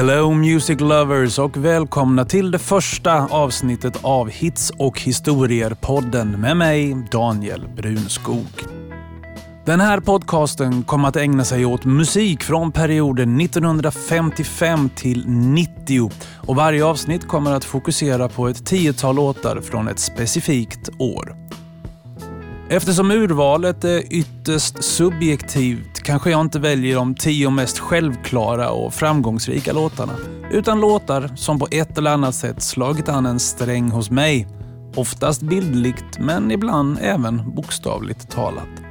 Hello Music Lovers och välkomna till det första avsnittet av Hits och historier-podden med mig, Daniel Brunskog. Den här podcasten kommer att ägna sig åt musik från perioden 1955 till 90 och varje avsnitt kommer att fokusera på ett tiotal låtar från ett specifikt år. Eftersom urvalet är ytterst subjektivt kanske jag inte väljer de tio mest självklara och framgångsrika låtarna, utan låtar som på ett eller annat sätt slagit an en sträng hos mig. Oftast bildligt, men ibland även bokstavligt talat.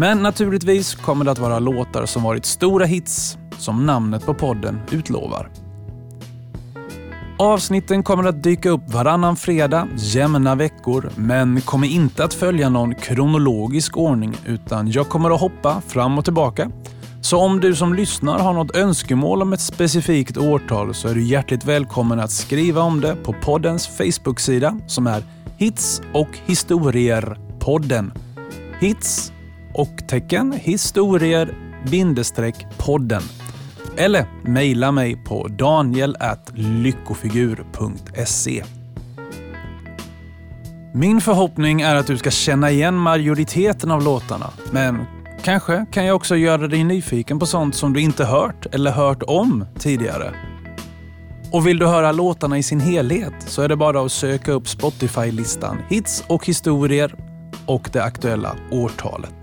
Men naturligtvis kommer det att vara låtar som varit stora hits, som namnet på podden utlovar. Avsnitten kommer att dyka upp varannan fredag, jämna veckor, men kommer inte att följa någon kronologisk ordning utan jag kommer att hoppa fram och tillbaka. Så om du som lyssnar har något önskemål om ett specifikt årtal så är du hjärtligt välkommen att skriva om det på poddens Facebook-sida som är Hits och historier-podden. Hits och tecken historier bindestreck podden eller mejla mig på daniel.lyckofigur.se. Min förhoppning är att du ska känna igen majoriteten av låtarna, men kanske kan jag också göra dig nyfiken på sånt som du inte hört eller hört om tidigare. Och vill du höra låtarna i sin helhet så är det bara att söka upp Spotify-listan Hits och historier och det aktuella årtalet.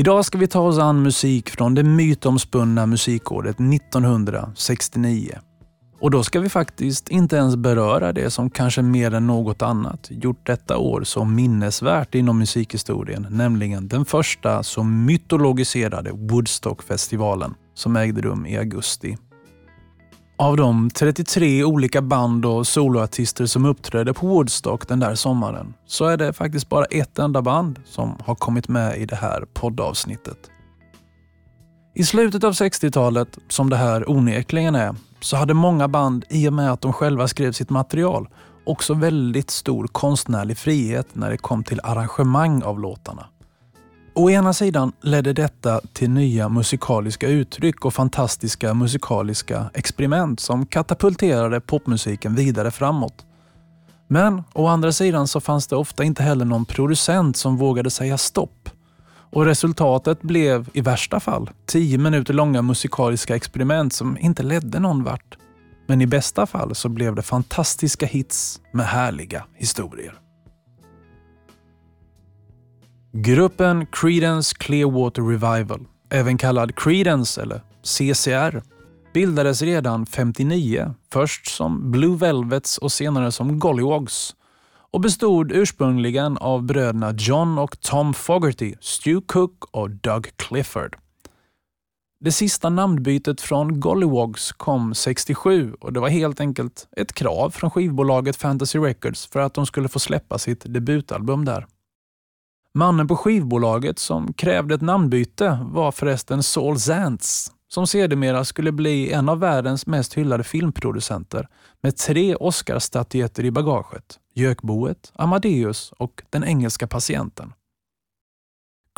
Idag ska vi ta oss an musik från det mytomspunna musikåret 1969. Och då ska vi faktiskt inte ens beröra det som kanske mer än något annat gjort detta år så minnesvärt inom musikhistorien, nämligen den första så mytologiserade Woodstockfestivalen som ägde rum i augusti av de 33 olika band och soloartister som uppträdde på Woodstock den där sommaren så är det faktiskt bara ett enda band som har kommit med i det här poddavsnittet. I slutet av 60-talet, som det här onekligen är, så hade många band i och med att de själva skrev sitt material också väldigt stor konstnärlig frihet när det kom till arrangemang av låtarna. Å ena sidan ledde detta till nya musikaliska uttryck och fantastiska musikaliska experiment som katapulterade popmusiken vidare framåt. Men å andra sidan så fanns det ofta inte heller någon producent som vågade säga stopp. Och resultatet blev i värsta fall tio minuter långa musikaliska experiment som inte ledde någon vart. Men i bästa fall så blev det fantastiska hits med härliga historier. Gruppen Creedence Clearwater Revival, även kallad Creedence eller CCR, bildades redan 59, först som Blue Velvets och senare som Gollywogs och bestod ursprungligen av bröderna John och Tom Fogerty, Stu Cook och Doug Clifford. Det sista namnbytet från Gollywogs kom 67 och det var helt enkelt ett krav från skivbolaget Fantasy Records för att de skulle få släppa sitt debutalbum där. Mannen på skivbolaget som krävde ett namnbyte var förresten Saul Zantz, som sedermera skulle bli en av världens mest hyllade filmproducenter med tre Oscarsstatyetter i bagaget. Gökboet, Amadeus och Den engelska patienten.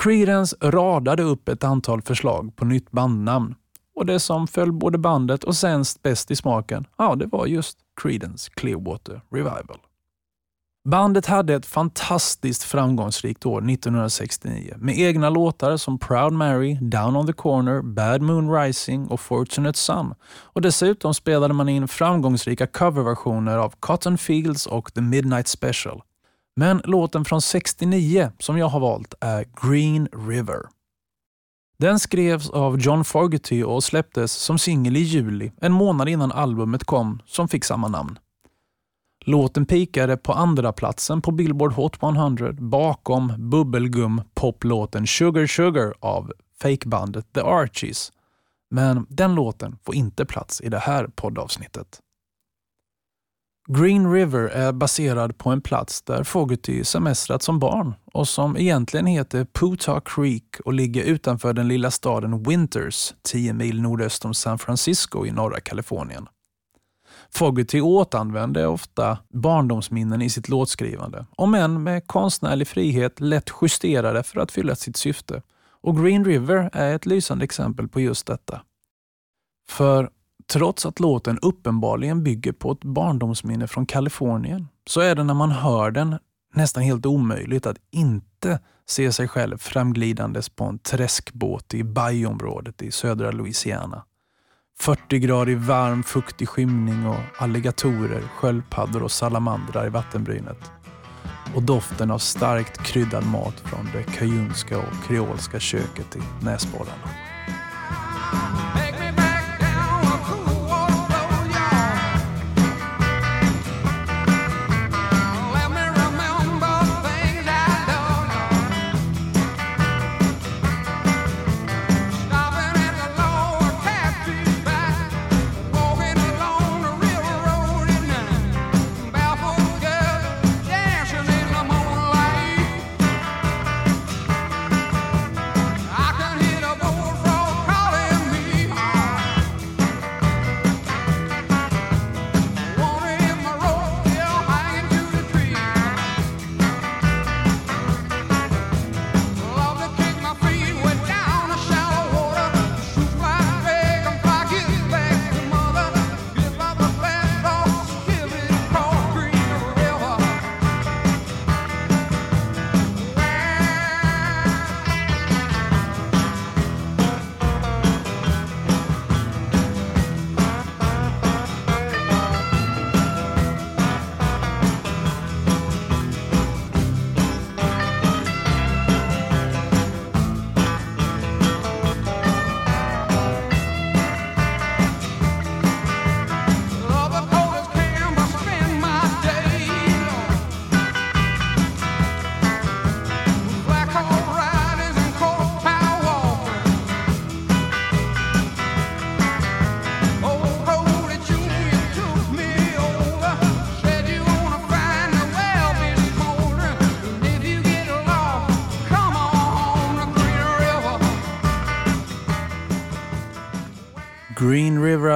Creedence radade upp ett antal förslag på nytt bandnamn och det som föll både bandet och Zantz bäst i smaken, ja det var just Creedence Clearwater Revival. Bandet hade ett fantastiskt framgångsrikt år 1969 med egna låtar som Proud Mary, Down on the Corner, Bad Moon Rising och Fortunate Son. Och dessutom spelade man in framgångsrika coverversioner av Cotton Fields och The Midnight Special. Men låten från 69 som jag har valt är Green River. Den skrevs av John Fogerty och släpptes som singel i juli, en månad innan albumet kom som fick samma namn. Låten pikade på andra platsen på Billboard Hot 100 bakom bubbelgum-poplåten Sugar Sugar av fakebandet The Archies. Men den låten får inte plats i det här poddavsnittet. Green River är baserad på en plats där Fogerty semestrat som barn och som egentligen heter Puta Creek och ligger utanför den lilla staden Winters, 10 mil nordöst om San Francisco i norra Kalifornien. Fogerty återanvände ofta barndomsminnen i sitt låtskrivande, om än med konstnärlig frihet lätt justerade för att fylla sitt syfte. Och Green River är ett lysande exempel på just detta. För trots att låten uppenbarligen bygger på ett barndomsminne från Kalifornien, så är det när man hör den nästan helt omöjligt att inte se sig själv framglidandes på en träskbåt i Bayområdet i södra Louisiana. 40-gradig varm fuktig skymning och alligatorer, sköldpaddor och salamandrar i vattenbrynet. Och doften av starkt kryddad mat från det kajunska och kreolska köket i näsborrarna.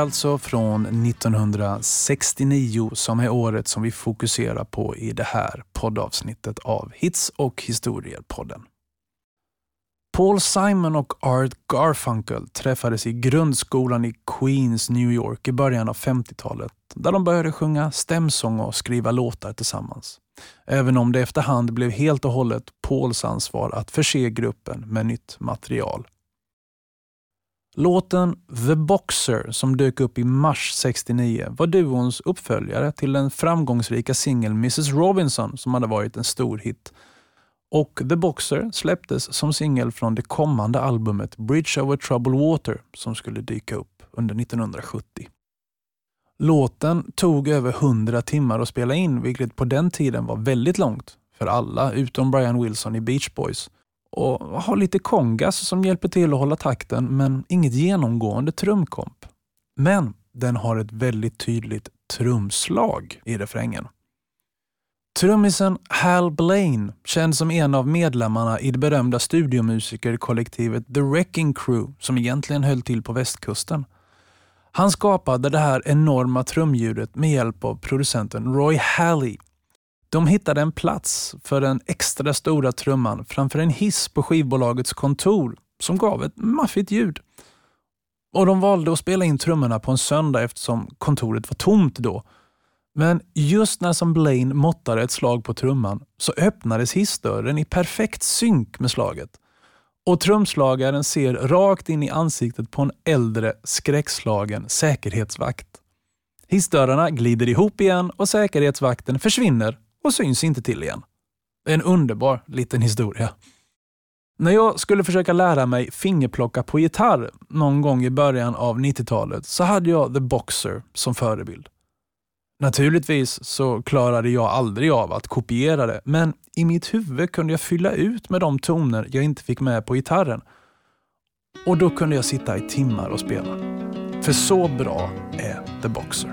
Alltså från 1969 som är året som vi fokuserar på i det här poddavsnittet av Hits och historier-podden. Paul Simon och Art Garfunkel träffades i grundskolan i Queens, New York i början av 50-talet där de började sjunga stämsång och skriva låtar tillsammans. Även om det efterhand blev helt och hållet Pauls ansvar att förse gruppen med nytt material. Låten The Boxer som dök upp i mars 69 var duons uppföljare till den framgångsrika singeln Mrs Robinson som hade varit en stor hit. Och The Boxer släpptes som singel från det kommande albumet Bridge over Troubled Water som skulle dyka upp under 1970. Låten tog över 100 timmar att spela in, vilket på den tiden var väldigt långt för alla utom Brian Wilson i Beach Boys och har lite kongas som hjälper till att hålla takten men inget genomgående trumkomp. Men den har ett väldigt tydligt trumslag i refrängen. Trummisen Hal Blaine, känd som en av medlemmarna i det berömda studiomusikerkollektivet The Wrecking Crew, som egentligen höll till på västkusten. Han skapade det här enorma trumljudet med hjälp av producenten Roy Halley de hittade en plats för den extra stora trumman framför en hiss på skivbolagets kontor som gav ett maffigt ljud. Och De valde att spela in trummorna på en söndag eftersom kontoret var tomt då. Men just när som Blaine måttade ett slag på trumman så öppnades hissdörren i perfekt synk med slaget. Och trumslagaren ser rakt in i ansiktet på en äldre skräckslagen säkerhetsvakt. Hissdörrarna glider ihop igen och säkerhetsvakten försvinner och syns inte till igen. En underbar liten historia. När jag skulle försöka lära mig fingerplocka på gitarr någon gång i början av 90-talet så hade jag The Boxer som förebild. Naturligtvis så klarade jag aldrig av att kopiera det, men i mitt huvud kunde jag fylla ut med de toner jag inte fick med på gitarren. Och då kunde jag sitta i timmar och spela. För så bra är The Boxer.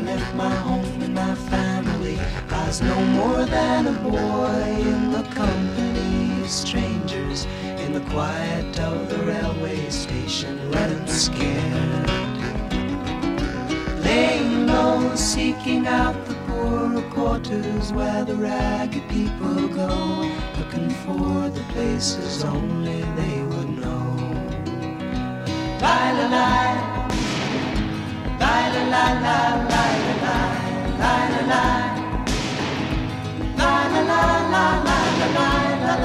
I left my home and my family, I was no more than a boy in the company of strangers in the quiet of the railway station, running scared. Laying low, seeking out the poorer quarters where the ragged people go, looking for the places only they would know. Lie, lie, lie. Lie, lie, lie, lie,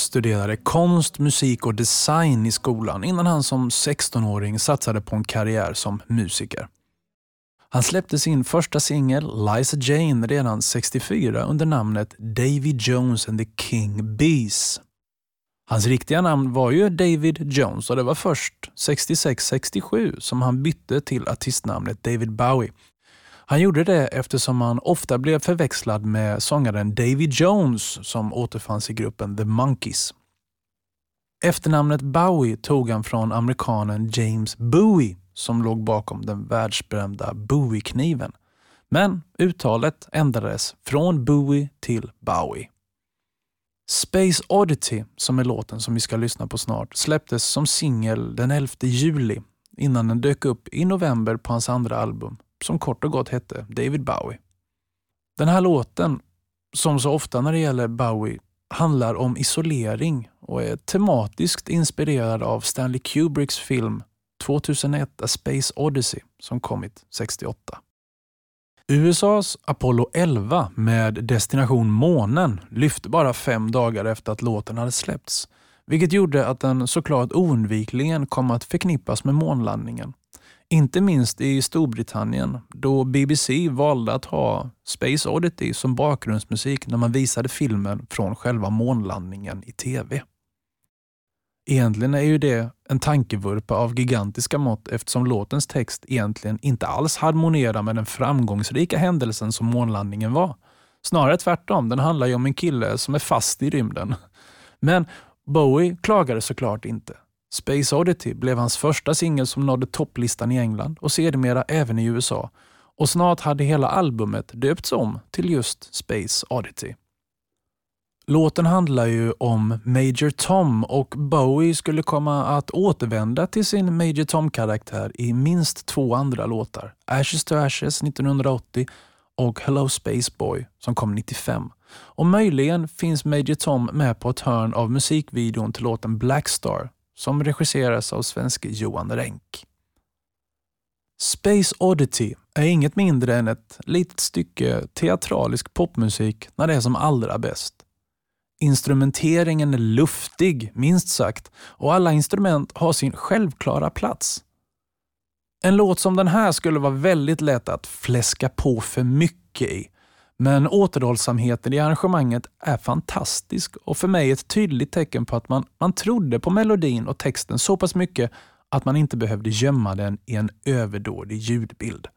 Studerade konst, musik och design i skolan innan han som 16-åring satsade på en karriär som musiker. Han släppte sin första singel, Liza Jane, redan 64 under namnet Davy Jones and the King Bees. Hans riktiga namn var ju David Jones och det var först 66-67 som han bytte till artistnamnet David Bowie. Han gjorde det eftersom han ofta blev förväxlad med sångaren Davy Jones som återfanns i gruppen The Monkees. Efternamnet Bowie tog han från amerikanen James Bowie som låg bakom den världsberömda Bowie-kniven. Men uttalet ändrades från Bowie till Bowie. Space Oddity, som är låten som vi ska lyssna på snart, släpptes som singel den 11 juli innan den dök upp i november på hans andra album som kort och gott hette David Bowie. Den här låten, som så ofta när det gäller Bowie, handlar om isolering och är tematiskt inspirerad av Stanley Kubricks film 2001 A Space Odyssey som kommit 68. USAs Apollo 11 med destination månen lyfte bara fem dagar efter att låten hade släppts, vilket gjorde att den såklart oundvikligen kom att förknippas med månlandningen. Inte minst i Storbritannien då BBC valde att ha Space Oddity som bakgrundsmusik när man visade filmen från själva månlandningen i TV. Egentligen är ju det en tankevurpa av gigantiska mått eftersom låtens text egentligen inte alls harmonerar med den framgångsrika händelsen som månlandningen var. Snarare tvärtom, den handlar ju om en kille som är fast i rymden. Men Bowie klagade såklart inte. Space Oddity blev hans första singel som nådde topplistan i England och sedermera även i USA. Och snart hade hela albumet döpts om till just Space Oddity. Låten handlar ju om Major Tom och Bowie skulle komma att återvända till sin Major Tom-karaktär i minst två andra låtar. Ashes to Ashes 1980 och Hello Space Boy som kom 95. Och möjligen finns Major Tom med på ett hörn av musikvideon till låten Blackstar som regisseras av svenske Johan Renck. Space Oddity är inget mindre än ett litet stycke teatralisk popmusik när det är som allra bäst. Instrumenteringen är luftig, minst sagt, och alla instrument har sin självklara plats. En låt som den här skulle vara väldigt lätt att fläska på för mycket i. Men återhållsamheten i arrangemanget är fantastisk och för mig ett tydligt tecken på att man, man trodde på melodin och texten så pass mycket att man inte behövde gömma den i en överdådig ljudbild.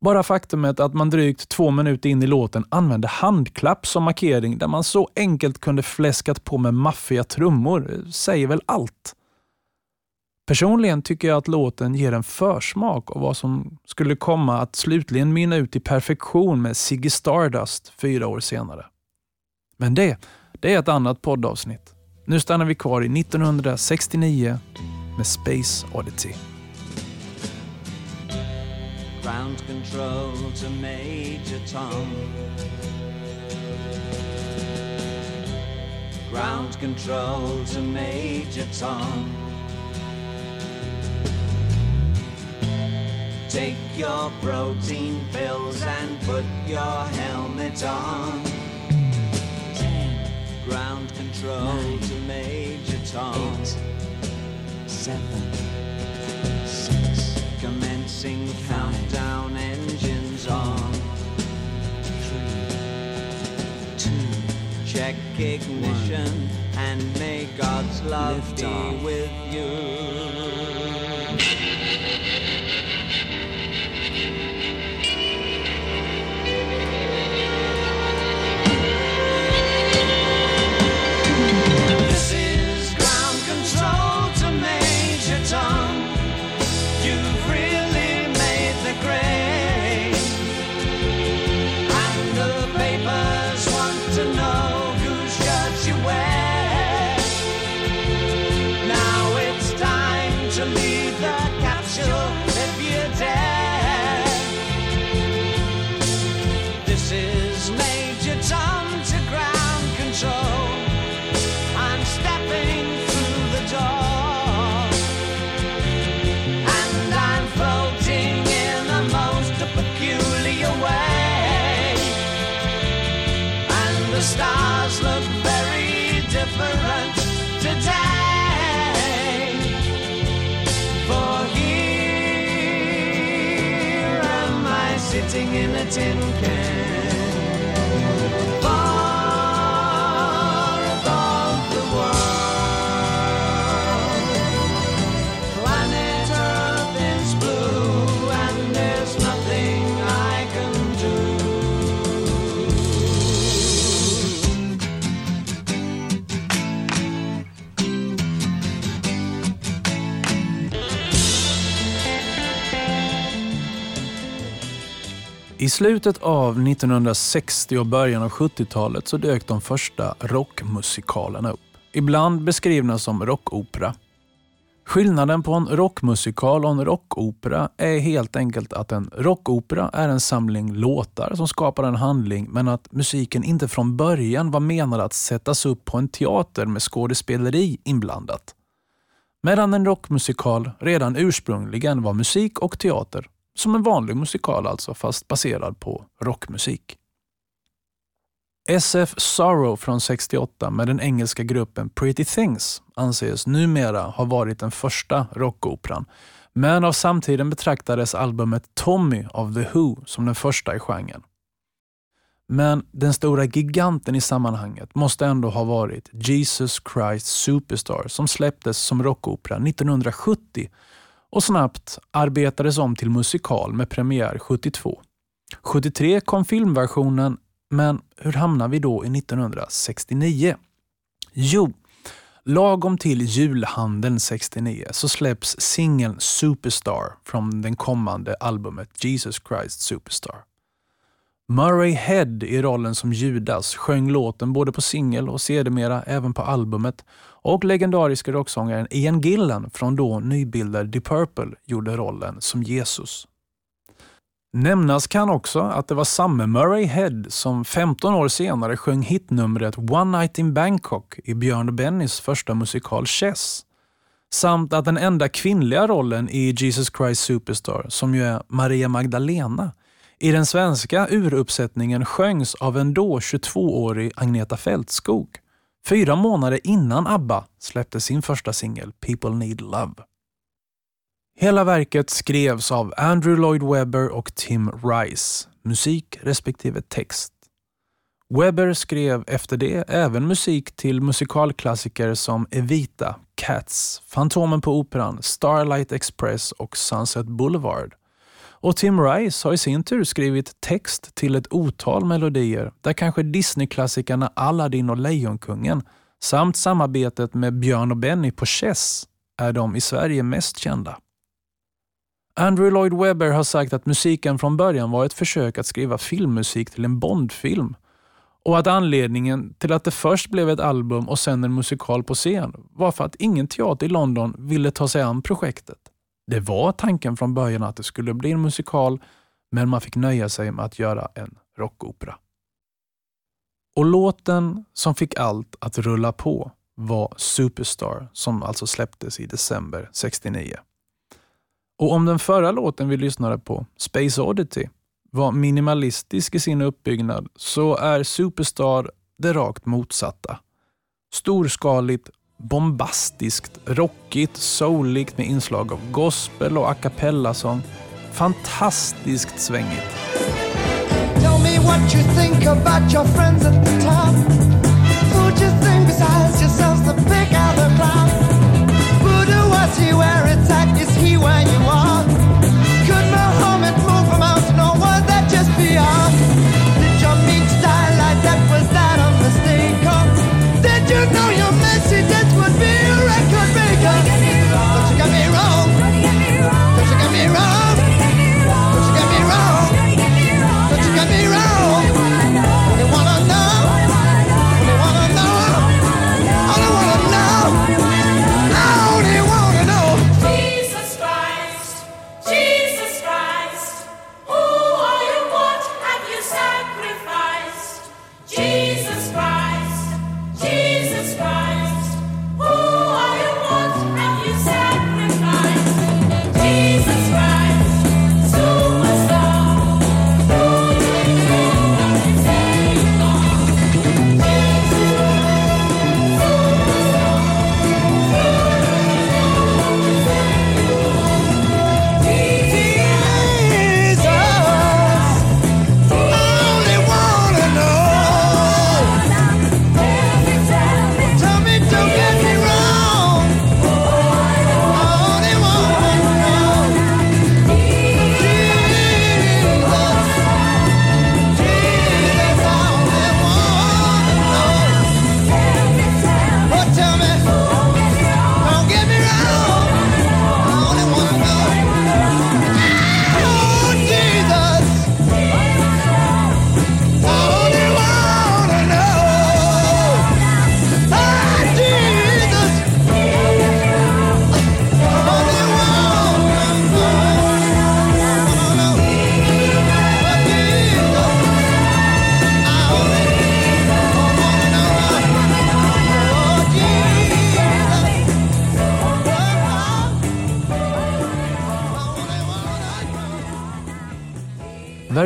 Bara faktumet att man drygt två minuter in i låten använde handklapp som markering där man så enkelt kunde fläskat på med maffiga trummor säger väl allt. Personligen tycker jag att låten ger en försmak av vad som skulle komma att slutligen mynna ut i perfektion med Ziggy Stardust fyra år senare. Men det, det är ett annat poddavsnitt. Nu stannar vi kvar i 1969 med Space Oddity. Ground control to Major Tom. Ground control to Major Tom. Take your protein pills and put your helmet on. Ten. Ground control Nine. to Major Tom. Eight. Seven. Six. Commencing Five. countdown engines on. Three. Two. Check ignition One. And may God's love Lift be off. with you. Tin can. I slutet av 1960 och början av 70-talet så dök de första rockmusikalerna upp. Ibland beskrivna som rockopera. Skillnaden på en rockmusikal och en rockopera är helt enkelt att en rockopera är en samling låtar som skapar en handling men att musiken inte från början var menad att sättas upp på en teater med skådespeleri inblandat. Medan en rockmusikal redan ursprungligen var musik och teater som en vanlig musikal alltså, fast baserad på rockmusik. SF Sorrow från 68 med den engelska gruppen Pretty Things anses numera ha varit den första rockoperan, men av samtiden betraktades albumet Tommy av The Who som den första i genren. Men den stora giganten i sammanhanget måste ändå ha varit Jesus Christ Superstar som släpptes som rockopera 1970 och snabbt arbetades om till musikal med premiär 72. 73 kom filmversionen, men hur hamnar vi då i 1969? Jo, lagom till julhandeln 69 så släpps singeln Superstar från den kommande albumet Jesus Christ Superstar. Murray Head i rollen som Judas sjöng låten både på singel och sedermera även på albumet och legendariska rocksångaren Ian Gillan från då nybildade Deep Purple gjorde rollen som Jesus. Nämnas kan också att det var samme Murray Head som 15 år senare sjöng hitnumret One Night in Bangkok i Björn och Bennys första musikal Chess. Samt att den enda kvinnliga rollen i Jesus Christ Superstar, som ju är Maria Magdalena, i den svenska uruppsättningen sjöngs av en då 22-årig Agneta Fältskog. Fyra månader innan ABBA släppte sin första singel People Need Love. Hela verket skrevs av Andrew Lloyd Webber och Tim Rice, musik respektive text. Webber skrev efter det även musik till musikalklassiker som Evita, Cats, Fantomen på Operan, Starlight Express och Sunset Boulevard. Och Tim Rice har i sin tur skrivit text till ett otal melodier där kanske Disney-klassikerna Aladdin och Lejonkungen samt samarbetet med Björn och Benny på Chess är de i Sverige mest kända. Andrew Lloyd Webber har sagt att musiken från början var ett försök att skriva filmmusik till en Bondfilm och att anledningen till att det först blev ett album och sen en musikal på scen var för att ingen teater i London ville ta sig an projektet. Det var tanken från början att det skulle bli en musikal, men man fick nöja sig med att göra en rockopera. Och låten som fick allt att rulla på var Superstar som alltså släpptes i december 69. Och om den förra låten vi lyssnade på, Space Oddity, var minimalistisk i sin uppbyggnad så är Superstar det rakt motsatta. Storskaligt, bombastiskt, rockigt, souligt med inslag av gospel och a cappella-sång. Fantastiskt svängigt. Tell me what you think about your friends at the top. Who'd you think besides yourselves the pick out the crowd? Who do I see where it's at? Is he where you are?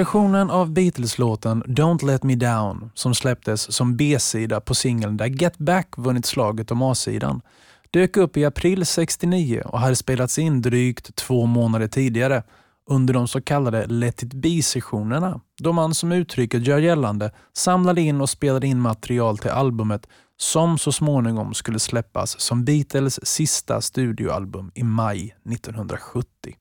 Versionen av Beatles-låten Don't Let Me Down som släpptes som B-sida på singeln där Get Back vunnit slaget om A-sidan dök upp i april 69 och hade spelats in drygt två månader tidigare under de så kallade Let It Be-sessionerna då man som uttrycket gör gällande samlade in och spelade in material till albumet som så småningom skulle släppas som Beatles sista studioalbum i maj 1970.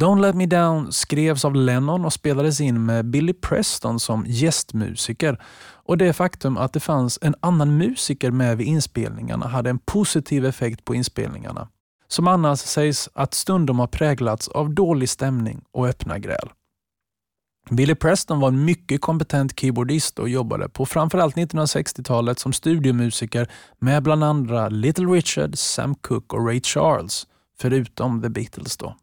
Don't Let Me Down skrevs av Lennon och spelades in med Billy Preston som gästmusiker och det faktum att det fanns en annan musiker med vid inspelningarna hade en positiv effekt på inspelningarna, som annars sägs att stundom har präglats av dålig stämning och öppna gräl. Billy Preston var en mycket kompetent keyboardist och jobbade på framförallt 1960-talet som studiomusiker med bland andra Little Richard, Sam Cooke och Ray Charles, förutom The Beatles. då.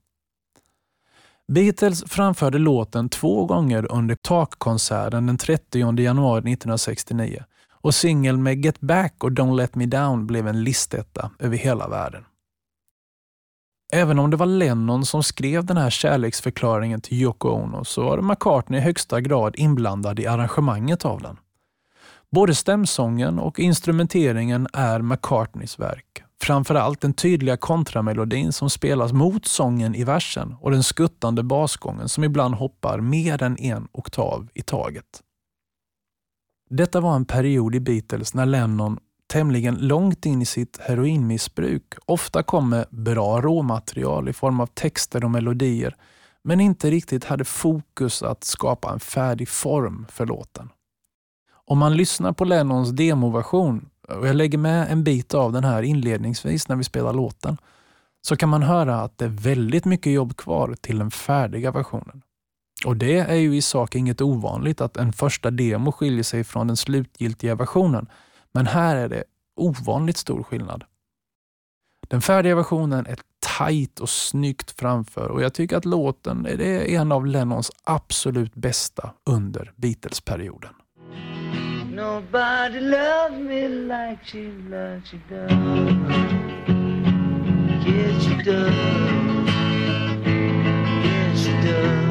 Beatles framförde låten två gånger under takkonserten den 30 januari 1969 och singeln med Get Back och Don't Let Me Down blev en listetta över hela världen. Även om det var Lennon som skrev den här kärleksförklaringen till Yoko Ono så var McCartney i högsta grad inblandad i arrangemanget av den. Både stämsången och instrumenteringen är McCartneys verk, Framförallt den tydliga kontramelodin som spelas mot sången i versen och den skuttande basgången som ibland hoppar mer än en oktav i taget. Detta var en period i Beatles när Lennon tämligen långt in i sitt heroinmissbruk ofta kom med bra råmaterial i form av texter och melodier men inte riktigt hade fokus att skapa en färdig form för låten. Om man lyssnar på Lennons demoversion, och jag lägger med en bit av den här inledningsvis när vi spelar låten, så kan man höra att det är väldigt mycket jobb kvar till den färdiga versionen. Och det är ju i sak inget ovanligt att en första demo skiljer sig från den slutgiltiga versionen, men här är det ovanligt stor skillnad. Den färdiga versionen är tajt och snyggt framför och jag tycker att låten är en av Lennons absolut bästa under Beatles-perioden. Nobody love me like she, like she does. Yes, she does.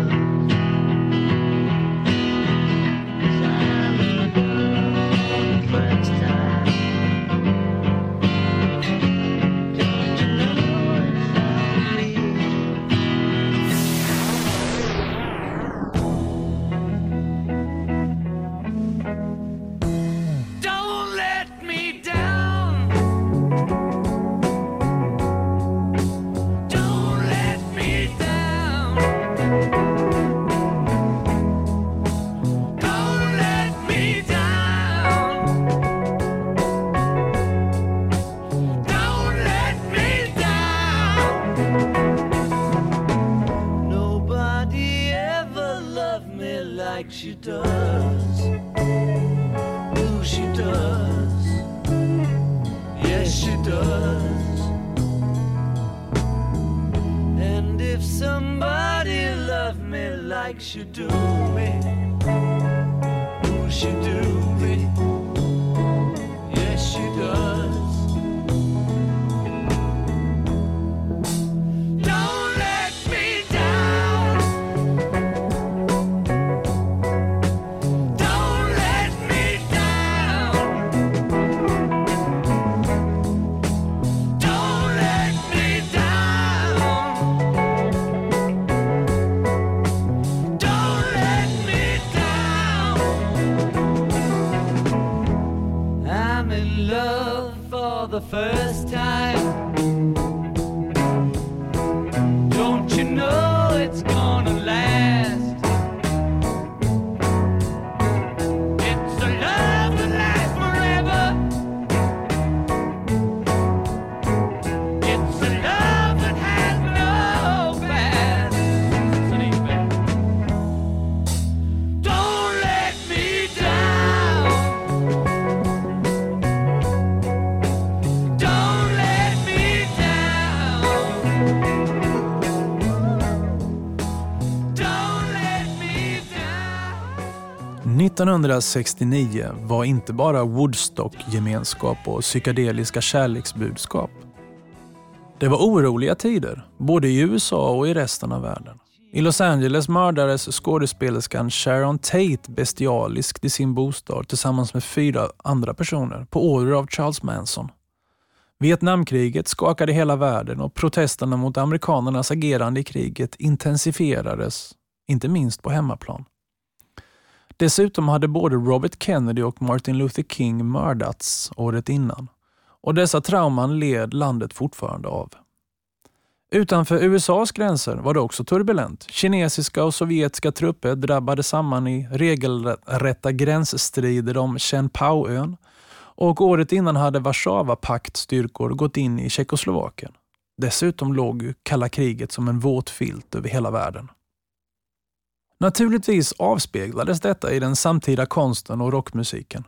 like she does. Ooh, she does. Yes, she does. And if somebody loved me like she do me, ooh, she do. first. 1969 var inte bara Woodstock-gemenskap och psykedeliska kärleksbudskap. Det var oroliga tider, både i USA och i resten av världen. I Los Angeles mördades skådespelerskan Sharon Tate bestialiskt i sin bostad tillsammans med fyra andra personer på order av Charles Manson. Vietnamkriget skakade hela världen och protesterna mot amerikanernas agerande i kriget intensifierades, inte minst på hemmaplan. Dessutom hade både Robert Kennedy och Martin Luther King mördats året innan och dessa trauman led landet fortfarande av. Utanför USAs gränser var det också turbulent. Kinesiska och sovjetiska trupper drabbade samman i regelrätta gränsstrider om Chenpao-ön och året innan hade Warszawapaktstyrkor gått in i Tjeckoslovakien. Dessutom låg kalla kriget som en våt filt över hela världen. Naturligtvis avspeglades detta i den samtida konsten och rockmusiken.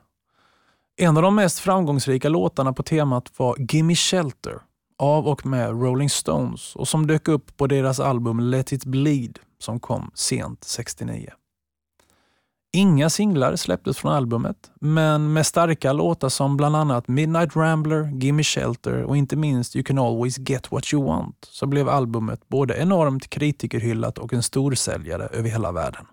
En av de mest framgångsrika låtarna på temat var Gimme Shelter av och med Rolling Stones och som dök upp på deras album Let It Bleed som kom sent 69. Inga singlar släpptes från albumet, men med starka låtar som bland annat Midnight Rambler, Gimme Shelter och inte minst You Can Always Get What You Want så blev albumet både enormt kritikerhyllat och en storsäljare över hela världen.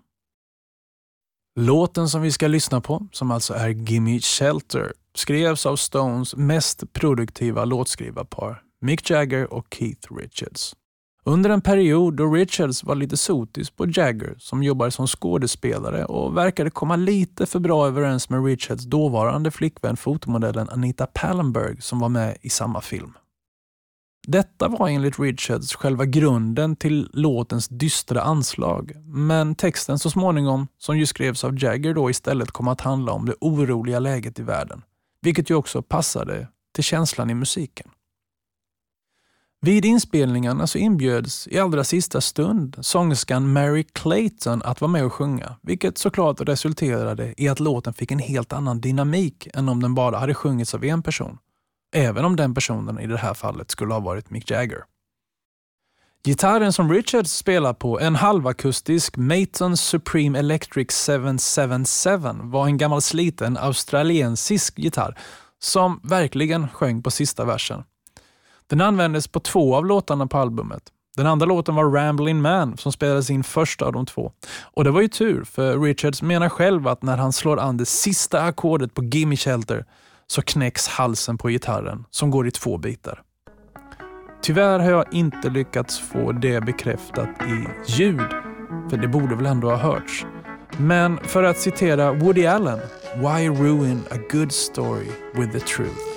Låten som vi ska lyssna på, som alltså är Gimme Shelter, skrevs av Stones mest produktiva låtskrivarpar, Mick Jagger och Keith Richards. Under en period då Richards var lite sotis på Jagger som jobbade som skådespelare och verkade komma lite för bra överens med Richards dåvarande flickvän fotomodellen Anita Pallenberg som var med i samma film. Detta var enligt Richards själva grunden till låtens dystra anslag, men texten så småningom, som ju skrevs av Jagger då istället kom att handla om det oroliga läget i världen, vilket ju också passade till känslan i musiken. Vid inspelningarna så inbjöds i allra sista stund sångerskan Mary Clayton att vara med och sjunga, vilket såklart resulterade i att låten fick en helt annan dynamik än om den bara hade sjungits av en person. Även om den personen i det här fallet skulle ha varit Mick Jagger. Gitarren som Richards spelar på, en halvakustisk Maton Supreme Electric 777, var en gammal sliten australiensisk gitarr som verkligen sjöng på sista versen. Den användes på två av låtarna på albumet. Den andra låten var Ramblin' Man som spelades in först av de två. Och det var ju tur, för Richards menar själv att när han slår an det sista ackordet på Gimme Shelter så knäcks halsen på gitarren som går i två bitar. Tyvärr har jag inte lyckats få det bekräftat i ljud, för det borde väl ändå ha hörts. Men för att citera Woody Allen, “Why ruin a good story with the truth?”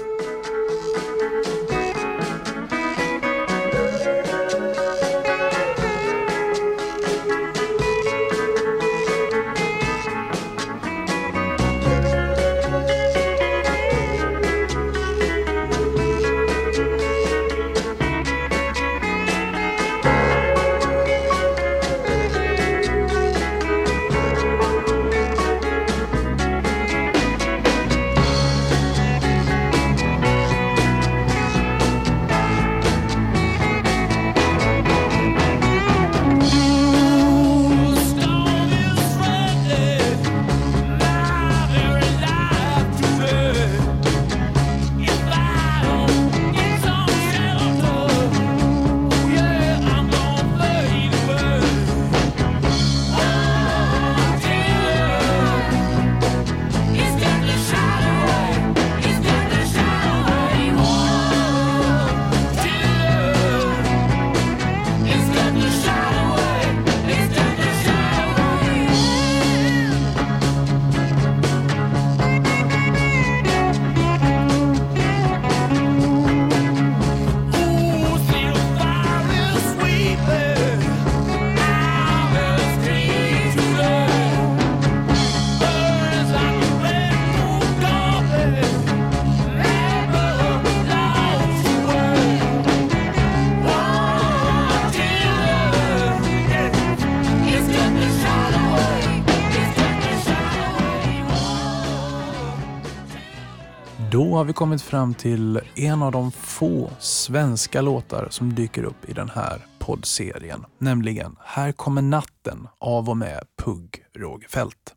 Har vi kommit fram till en av de få svenska låtar som dyker upp i den här poddserien, nämligen Här kommer natten av och med Pugg Rogefeldt.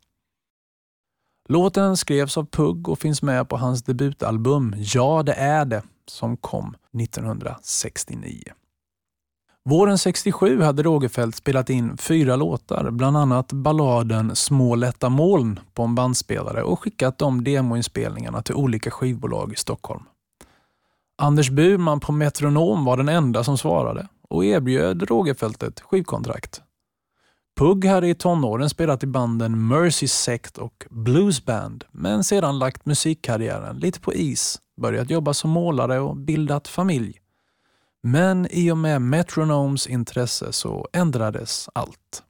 Låten skrevs av Pugg och finns med på hans debutalbum Ja, det är det som kom 1969. Våren 67 hade Rogefeldt spelat in fyra låtar, bland annat balladen Små lätta moln på en bandspelare och skickat de demoinspelningarna till olika skivbolag i Stockholm. Anders Burman på Metronom var den enda som svarade och erbjöd Rogefeldt ett skivkontrakt. Pugg hade i tonåren spelat i banden Mercy Sect och Blues Band, men sedan lagt musikkarriären lite på is, börjat jobba som målare och bildat familj. Men i och med Metronomes intresse så ändrades allt.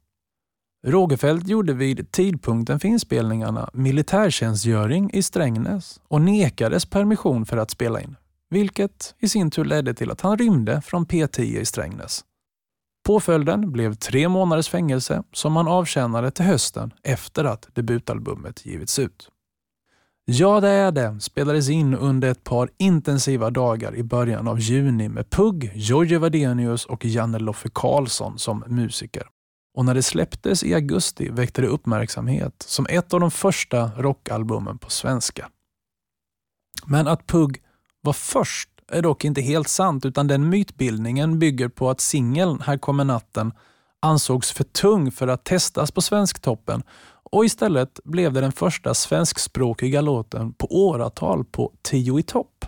Rogefeldt gjorde vid tidpunkten för inspelningarna militärtjänstgöring i Strängnäs och nekades permission för att spela in, vilket i sin tur ledde till att han rymde från P10 i Strängnäs. Påföljden blev tre månaders fängelse som han avtjänade till hösten efter att debutalbumet givits ut. Ja, det är det spelades in under ett par intensiva dagar i början av juni med Pugg, George Wadenius och Janne Loffe Karlsson som musiker. Och när det släpptes i augusti väckte det uppmärksamhet som ett av de första rockalbumen på svenska. Men att Pugg var först är dock inte helt sant utan den mytbildningen bygger på att singeln Här kommer natten ansågs för tung för att testas på Svensktoppen och istället blev det den första svenskspråkiga låten på åratal på tio i topp.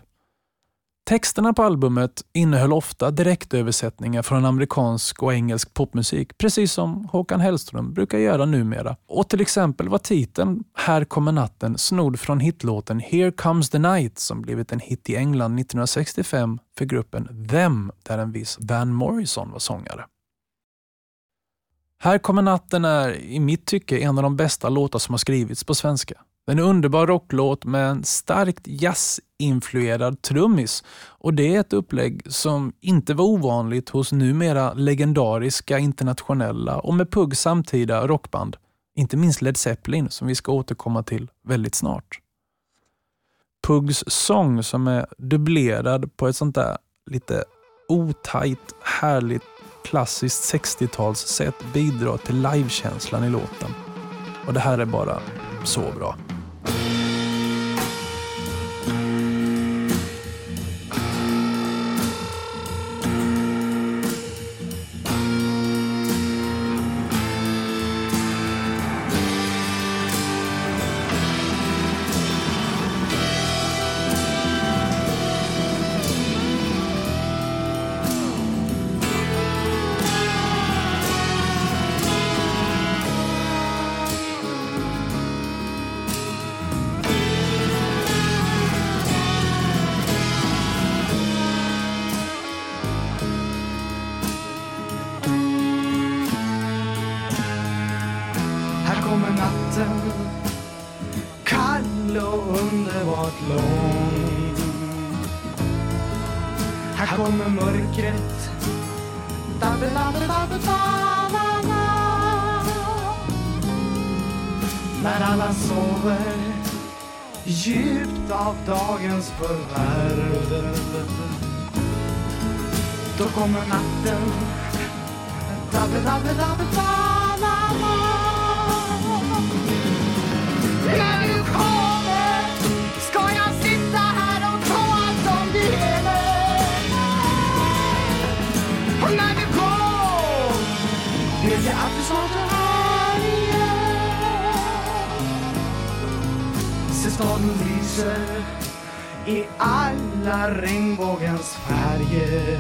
Texterna på albumet innehöll ofta direktöversättningar från amerikansk och engelsk popmusik, precis som Håkan Hellström brukar göra numera. Och till exempel var titeln Här kommer natten snodd från hitlåten Here comes the night som blivit en hit i England 1965 för gruppen Them, där en viss Van Morrison var sångare. Här kommer natten är i mitt tycke en av de bästa låtar som har skrivits på svenska. En underbar rocklåt med en starkt jazzinfluerad trummis och det är ett upplägg som inte var ovanligt hos numera legendariska internationella och med Pugg samtida rockband. Inte minst Led Zeppelin som vi ska återkomma till väldigt snart. Pugs sång som är dubblerad på ett sånt där lite otajt, härligt klassiskt 60-talssätt bidra till livekänslan i låten. Och det här är bara så bra. Alla regnbågens färger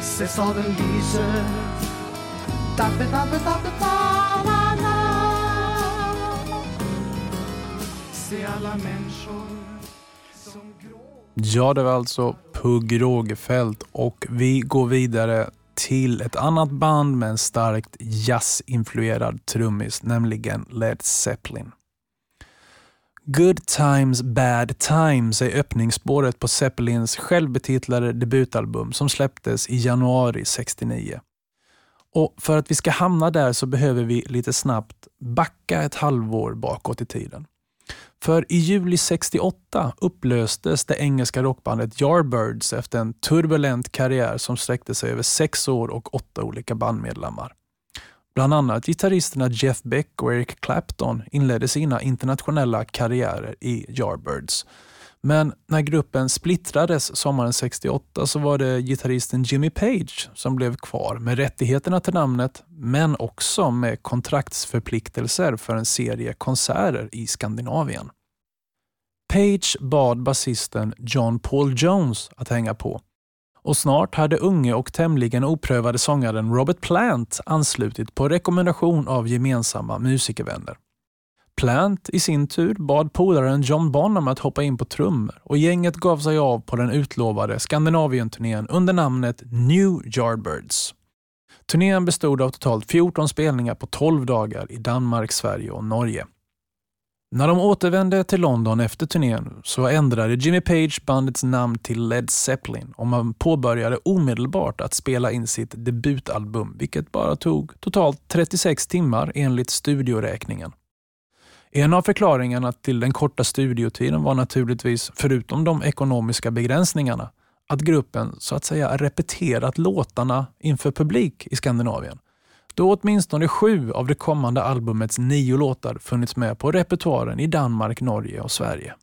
Se staden lyser Dabbe, dabbe, dabbe, da, da, da. Se alla människor som grå... Ja, det var alltså Pugh Rogefeldt och vi går vidare till ett annat band med en starkt jazzinfluerad trummis, nämligen Led Zeppelin. Good Times Bad Times är öppningsspåret på Zeppelins självbetitlade debutalbum som släpptes i januari 69. Och För att vi ska hamna där så behöver vi lite snabbt backa ett halvår bakåt i tiden. För i juli 68 upplöstes det engelska rockbandet Yardbirds efter en turbulent karriär som sträckte sig över sex år och åtta olika bandmedlemmar. Bland annat gitarristerna Jeff Beck och Eric Clapton inledde sina internationella karriärer i Yardbirds. Men när gruppen splittrades sommaren 68 så var det gitarristen Jimmy Page som blev kvar med rättigheterna till namnet men också med kontraktsförpliktelser för en serie konserter i Skandinavien. Page bad basisten John Paul Jones att hänga på och snart hade unge och tämligen oprövade sångaren Robert Plant anslutit på rekommendation av gemensamma musikervänner. Plant i sin tur bad polaren John Bonham att hoppa in på trummor och gänget gav sig av på den utlovade Skandinavien-turnén under namnet New Yardbirds. Turnén bestod av totalt 14 spelningar på 12 dagar i Danmark, Sverige och Norge. När de återvände till London efter turnén så ändrade Jimmy Page bandets namn till Led Zeppelin och man påbörjade omedelbart att spela in sitt debutalbum, vilket bara tog totalt 36 timmar enligt studioräkningen. En av förklaringarna till den korta studiotiden var naturligtvis, förutom de ekonomiska begränsningarna, att gruppen så att säga repeterat låtarna inför publik i Skandinavien. Då åtminstone sju av det kommande albumets nio låtar funnits med på repertoaren i Danmark, Norge och Sverige.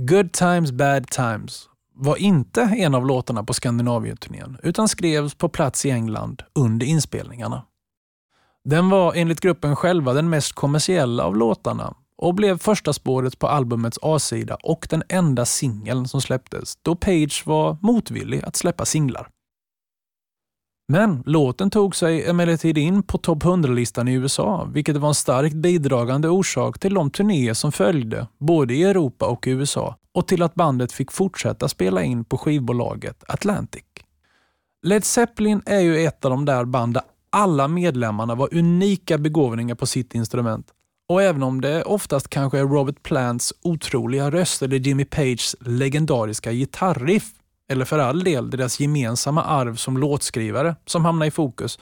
Good Times Bad Times var inte en av låtarna på Skandinavienturnén utan skrevs på plats i England under inspelningarna. Den var enligt gruppen själva den mest kommersiella av låtarna och blev första spåret på albumets A-sida och den enda singeln som släpptes då Page var motvillig att släppa singlar. Men låten tog sig emellertid in på topp 100-listan i USA, vilket var en starkt bidragande orsak till de turnéer som följde, både i Europa och USA, och till att bandet fick fortsätta spela in på skivbolaget Atlantic. Led Zeppelin är ju ett av de där band där alla medlemmarna var unika begåvningar på sitt instrument. Och även om det oftast kanske är Robert Plants otroliga röst eller Jimmy Pages legendariska gitarriff eller för all del deras gemensamma arv som låtskrivare som hamnar i fokus,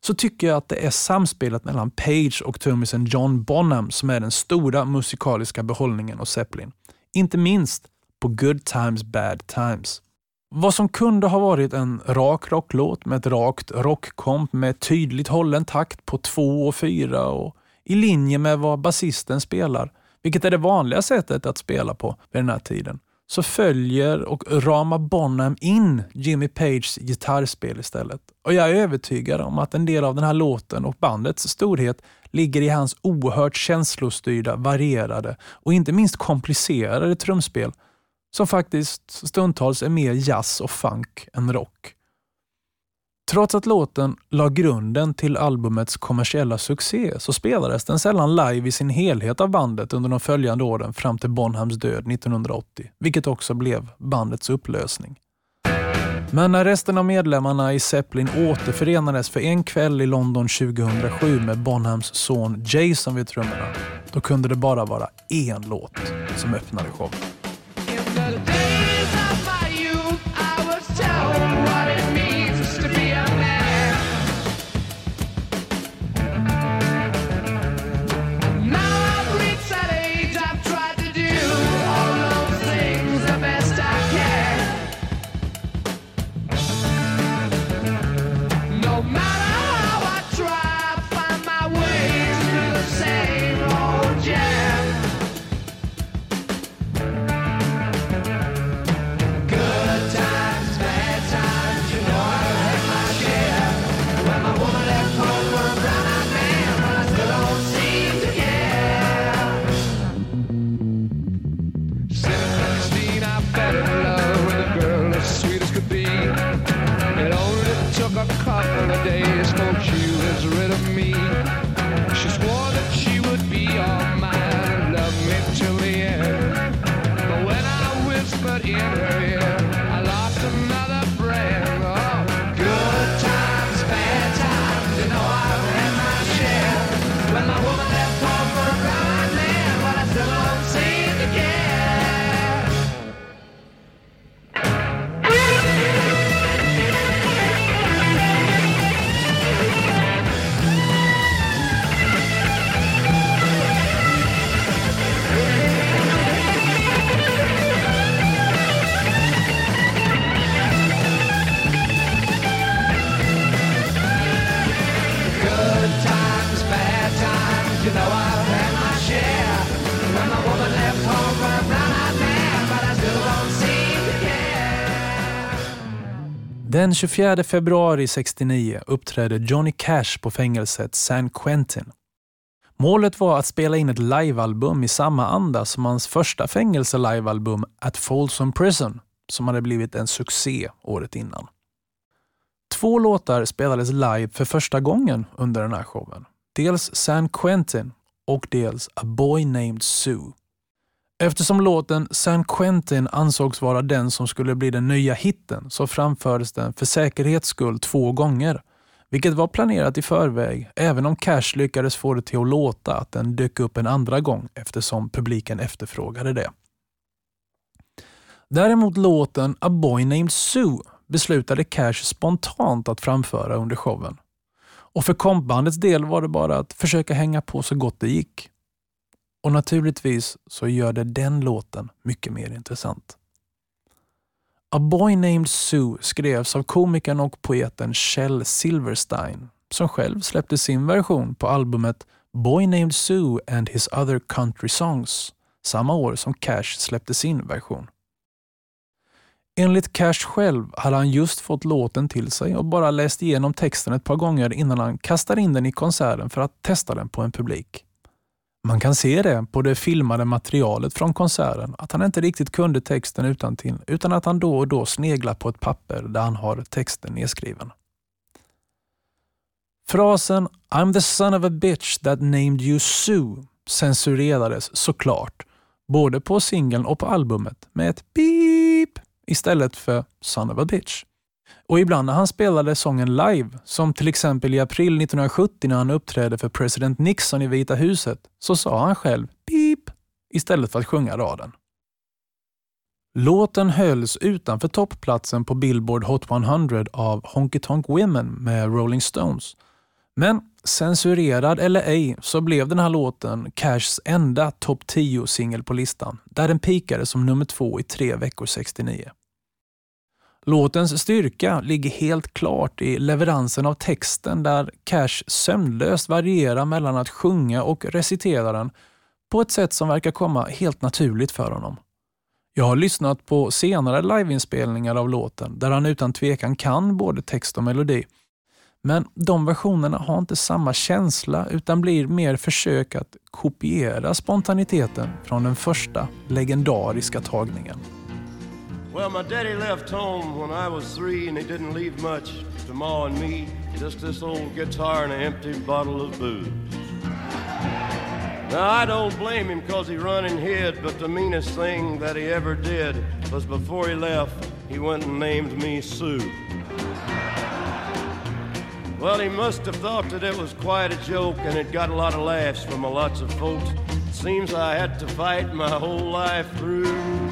så tycker jag att det är samspelet mellan Page och trummisen John Bonham som är den stora musikaliska behållningen hos Zeppelin. Inte minst på Good Times Bad Times. Vad som kunde ha varit en rak rocklåt med ett rakt rockkomp med tydligt hållen takt på två och fyra och i linje med vad basisten spelar, vilket är det vanliga sättet att spela på vid den här tiden så följer och ramar Bonham in Jimmy Pages gitarrspel istället. Och jag är övertygad om att en del av den här låten och bandets storhet ligger i hans oerhört känslostyrda, varierade och inte minst komplicerade trumspel som faktiskt stundtals är mer jazz och funk än rock. Trots att låten la grunden till albumets kommersiella succé så spelades den sällan live i sin helhet av bandet under de följande åren fram till Bonhams död 1980, vilket också blev bandets upplösning. Men när resten av medlemmarna i Zeppelin återförenades för en kväll i London 2007 med Bonhams son Jason vid trummorna, då kunde det bara vara en låt som öppnade showen. Den 24 februari 69 uppträdde Johnny Cash på fängelset San Quentin. Målet var att spela in ett livealbum i samma anda som hans första fängelse-livealbum At Folsom Prison, som hade blivit en succé året innan. Två låtar spelades live för första gången under den här showen. Dels San Quentin och dels A Boy Named Sue. Eftersom låten San Quentin ansågs vara den som skulle bli den nya hitten så framfördes den för säkerhets skull två gånger, vilket var planerat i förväg även om Cash lyckades få det till att låta att den dök upp en andra gång eftersom publiken efterfrågade det. Däremot låten A Boy Named Sue beslutade Cash spontant att framföra under showen. Och för kompbandets del var det bara att försöka hänga på så gott det gick. Och naturligtvis så gör det den låten mycket mer intressant. A Boy Named Sue skrevs av komikern och poeten Kjell Silverstein som själv släppte sin version på albumet Boy Named Sue and His Other Country Songs samma år som Cash släppte sin version. Enligt Cash själv hade han just fått låten till sig och bara läst igenom texten ett par gånger innan han kastade in den i konserten för att testa den på en publik. Man kan se det på det filmade materialet från konserten att han inte riktigt kunde texten utan till, utan att han då och då sneglar på ett papper där han har texten nedskriven. Frasen “I'm the son of a bitch that named you Sue” censurerades såklart, både på singeln och på albumet med ett beep istället för “son of a bitch”. Och ibland när han spelade sången live, som till exempel i april 1970 när han uppträdde för president Nixon i Vita huset, så sa han själv “pip” istället för att sjunga raden. Låten hölls utanför toppplatsen på Billboard Hot 100 av Honky Tonk Women med Rolling Stones men censurerad eller ej så blev den här låten Cashs enda topp 10-singel på listan, där den pikade som nummer två i tre veckor 69. Låtens styrka ligger helt klart i leveransen av texten där Cash sömnlöst varierar mellan att sjunga och recitera den på ett sätt som verkar komma helt naturligt för honom. Jag har lyssnat på senare liveinspelningar av låten där han utan tvekan kan både text och melodi men de versionerna har inte samma känsla utan blir mer försök att kopiera spontaniteten från den första legendariska tagningen. Well, my daddy left home when I was three and he didn't leave much to Ma and me. Just this old guitar and an empty bottle of booze. Now, I don't blame him cause he run and hid, but the meanest thing that he ever did was before he left, he went and named me Sue. Well, he must have thought that it was quite a joke and it got a lot of laughs from a lots of folks. It seems I had to fight my whole life through.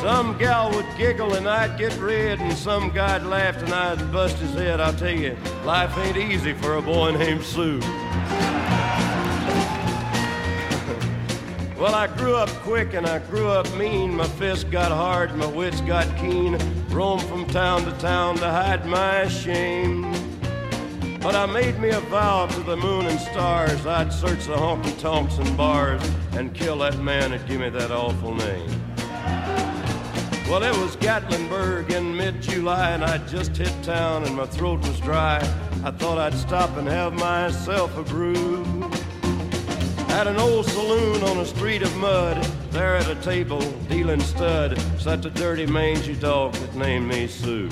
Some gal would giggle and I'd get red, and some guy'd laugh and I'd bust his head. I'll tell you, life ain't easy for a boy named Sue. well, I grew up quick and I grew up mean. My fists got hard, my wits got keen. Roamed from town to town to hide my shame. But I made me a vow to the moon and stars I'd search the honky tonks and bars and kill that man that gave me that awful name. Well, it was Gatlinburg in mid July, and I'd just hit town and my throat was dry. I thought I'd stop and have myself a brew. At an old saloon on a street of mud, there at a table, dealing stud, sat the dirty mangy dog that named me Sue.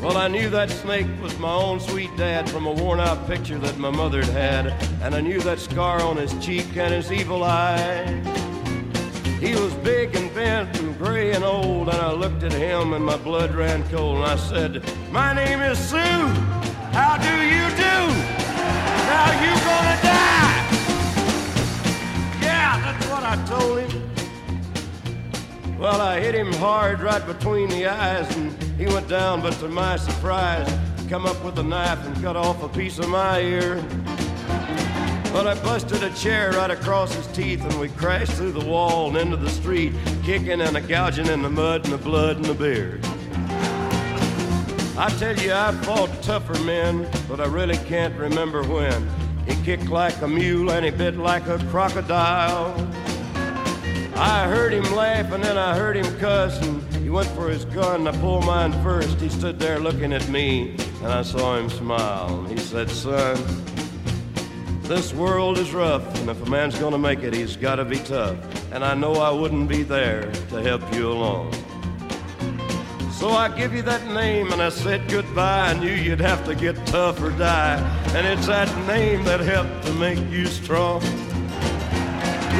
Well, I knew that snake was my own sweet dad from a worn out picture that my mother'd had, and I knew that scar on his cheek and his evil eye. He was big and bent and gray and old, and I looked at him and my blood ran cold, and I said, My name is Sue. How do you do? Now you gonna die. Yeah, that's what I told him. Well, I hit him hard right between the eyes, and he went down, but to my surprise, he come up with a knife and cut off a piece of my ear. But I busted a chair right across his teeth, and we crashed through the wall and into the street, kicking and a gouging in the mud and the blood and the beard. I tell you, I fought tougher men, but I really can't remember when. He kicked like a mule and he bit like a crocodile. I heard him laugh and then I heard him cuss, and he went for his gun. I pulled mine first. He stood there looking at me, and I saw him smile. He said, Son, this world is rough, and if a man's gonna make it, he's gotta be tough. And I know I wouldn't be there to help you along. So I give you that name and I said goodbye. I knew you'd have to get tough or die. And it's that name that helped to make you strong.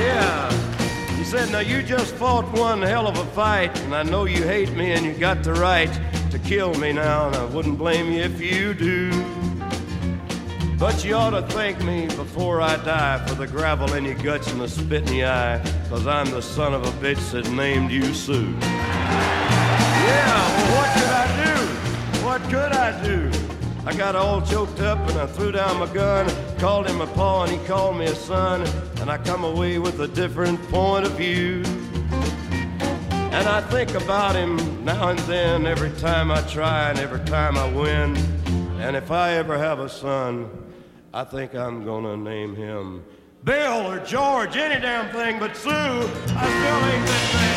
Yeah. He said, Now you just fought one hell of a fight, and I know you hate me and you got the right to kill me now, and I wouldn't blame you if you do. But you ought to thank me before I die for the gravel in your guts and the spit in your eye, cause I'm the son of a bitch that named you Sue. Yeah, well, what could I do? What could I do? I got all choked up and I threw down my gun, called him a paw and he called me a son, and I come away with a different point of view. And I think about him now and then, every time I try and every time I win. And if I ever have a son, I think I'm gonna name him Bill or George, any damn thing, but Sue, I still ain't that man.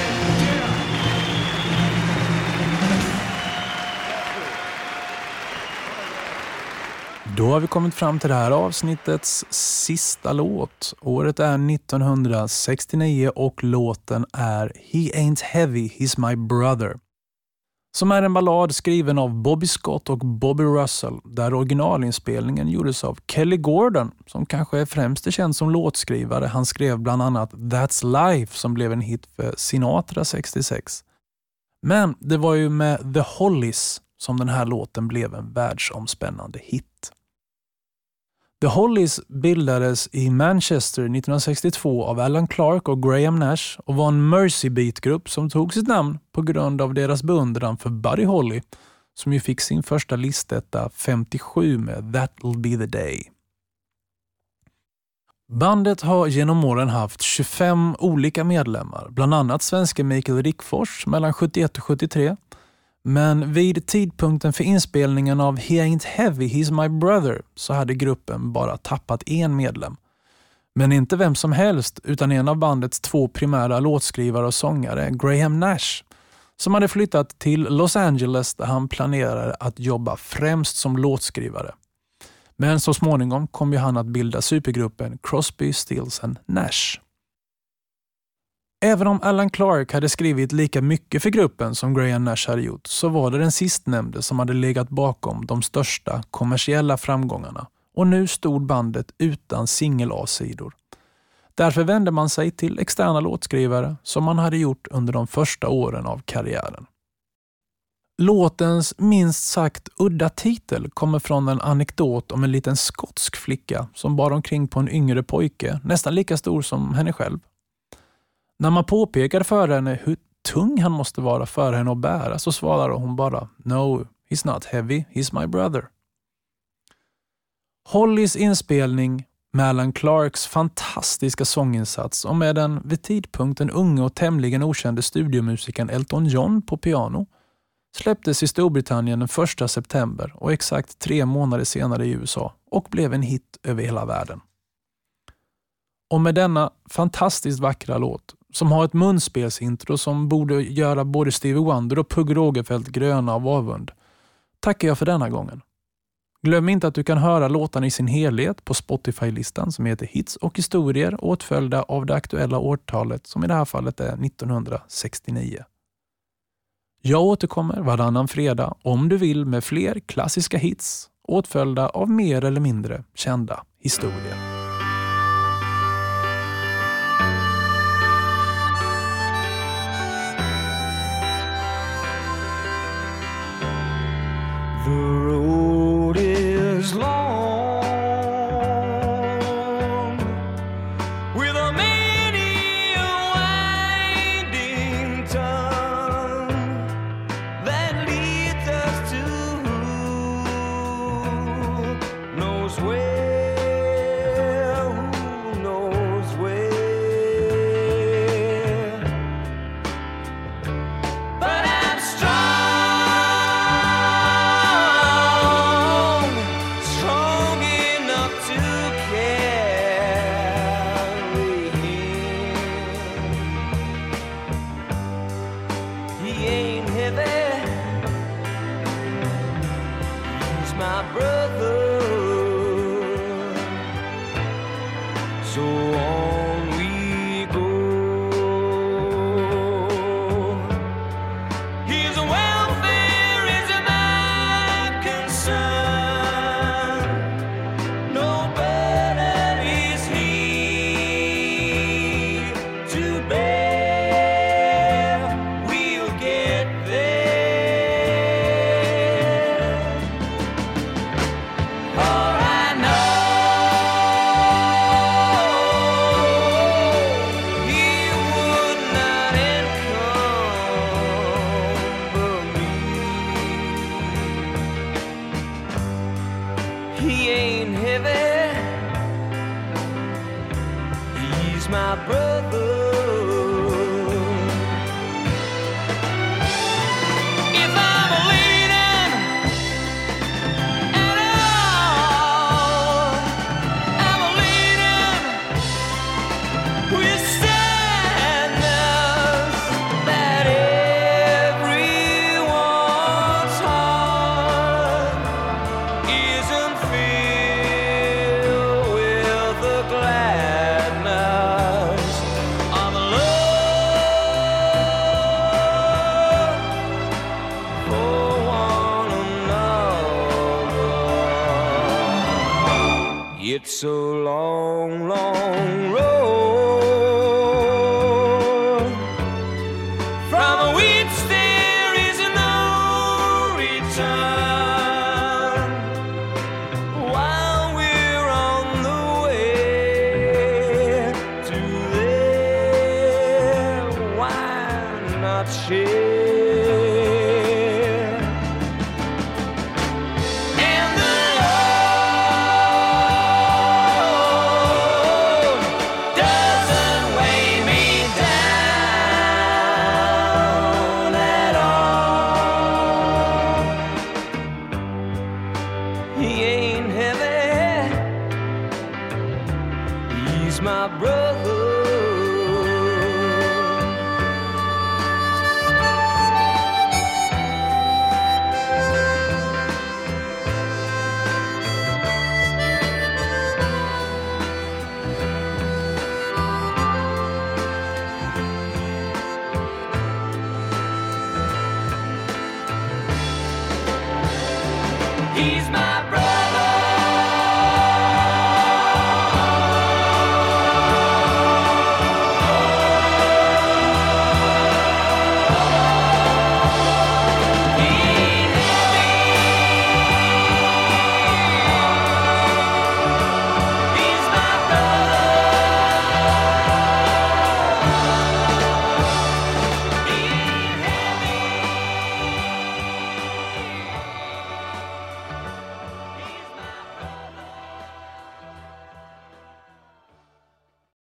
Då har vi kommit fram till det här avsnittets sista låt. Året är 1969 och låten är He Ain't Heavy, He's My Brother. Som är en ballad skriven av Bobby Scott och Bobby Russell där originalinspelningen gjordes av Kelly Gordon som kanske är främst känd som låtskrivare. Han skrev bland annat That's Life som blev en hit för Sinatra 66. Men det var ju med The Hollies som den här låten blev en världsomspännande hit. The Hollies bildades i Manchester 1962 av Alan Clark och Graham Nash och var en Mercy Beat-grupp som tog sitt namn på grund av deras beundran för Buddy Holly som ju fick sin första listetta 57 med That'll be the day. Bandet har genom åren haft 25 olika medlemmar, bland annat svenske Mikael Rickfors mellan 71 och 73 men vid tidpunkten för inspelningen av He Ain't Heavy, He's My Brother så hade gruppen bara tappat en medlem. Men inte vem som helst utan en av bandets två primära låtskrivare och sångare, Graham Nash, som hade flyttat till Los Angeles där han planerade att jobba främst som låtskrivare. Men så småningom kom ju han att bilda supergruppen Crosby, Stills and Nash. Även om Alan Clark hade skrivit lika mycket för gruppen som Graham Nash hade gjort så var det den sistnämnde som hade legat bakom de största kommersiella framgångarna och nu stod bandet utan singel A-sidor. Därför vände man sig till externa låtskrivare som man hade gjort under de första åren av karriären. Låtens minst sagt udda titel kommer från en anekdot om en liten skotsk flicka som bar omkring på en yngre pojke, nästan lika stor som henne själv. När man påpekade för henne hur tung han måste vara för henne att bära så svarade hon bara No, he's not heavy, he's my brother. Hollys inspelning med Alan Clarks fantastiska sånginsats och med den vid tidpunkten unge och tämligen okände studiomusikern Elton John på piano släpptes i Storbritannien den 1 september och exakt tre månader senare i USA och blev en hit över hela världen. Och med denna fantastiskt vackra låt som har ett munspelsintro som borde göra både Stevie Wonder och Pugh Rogefeldt gröna av avund, tackar jag för denna gången. Glöm inte att du kan höra låtarna i sin helhet på Spotify-listan som heter Hits och historier åtföljda av det aktuella årtalet som i det här fallet är 1969. Jag återkommer varannan fredag om du vill med fler klassiska hits åtföljda av mer eller mindre kända historier. The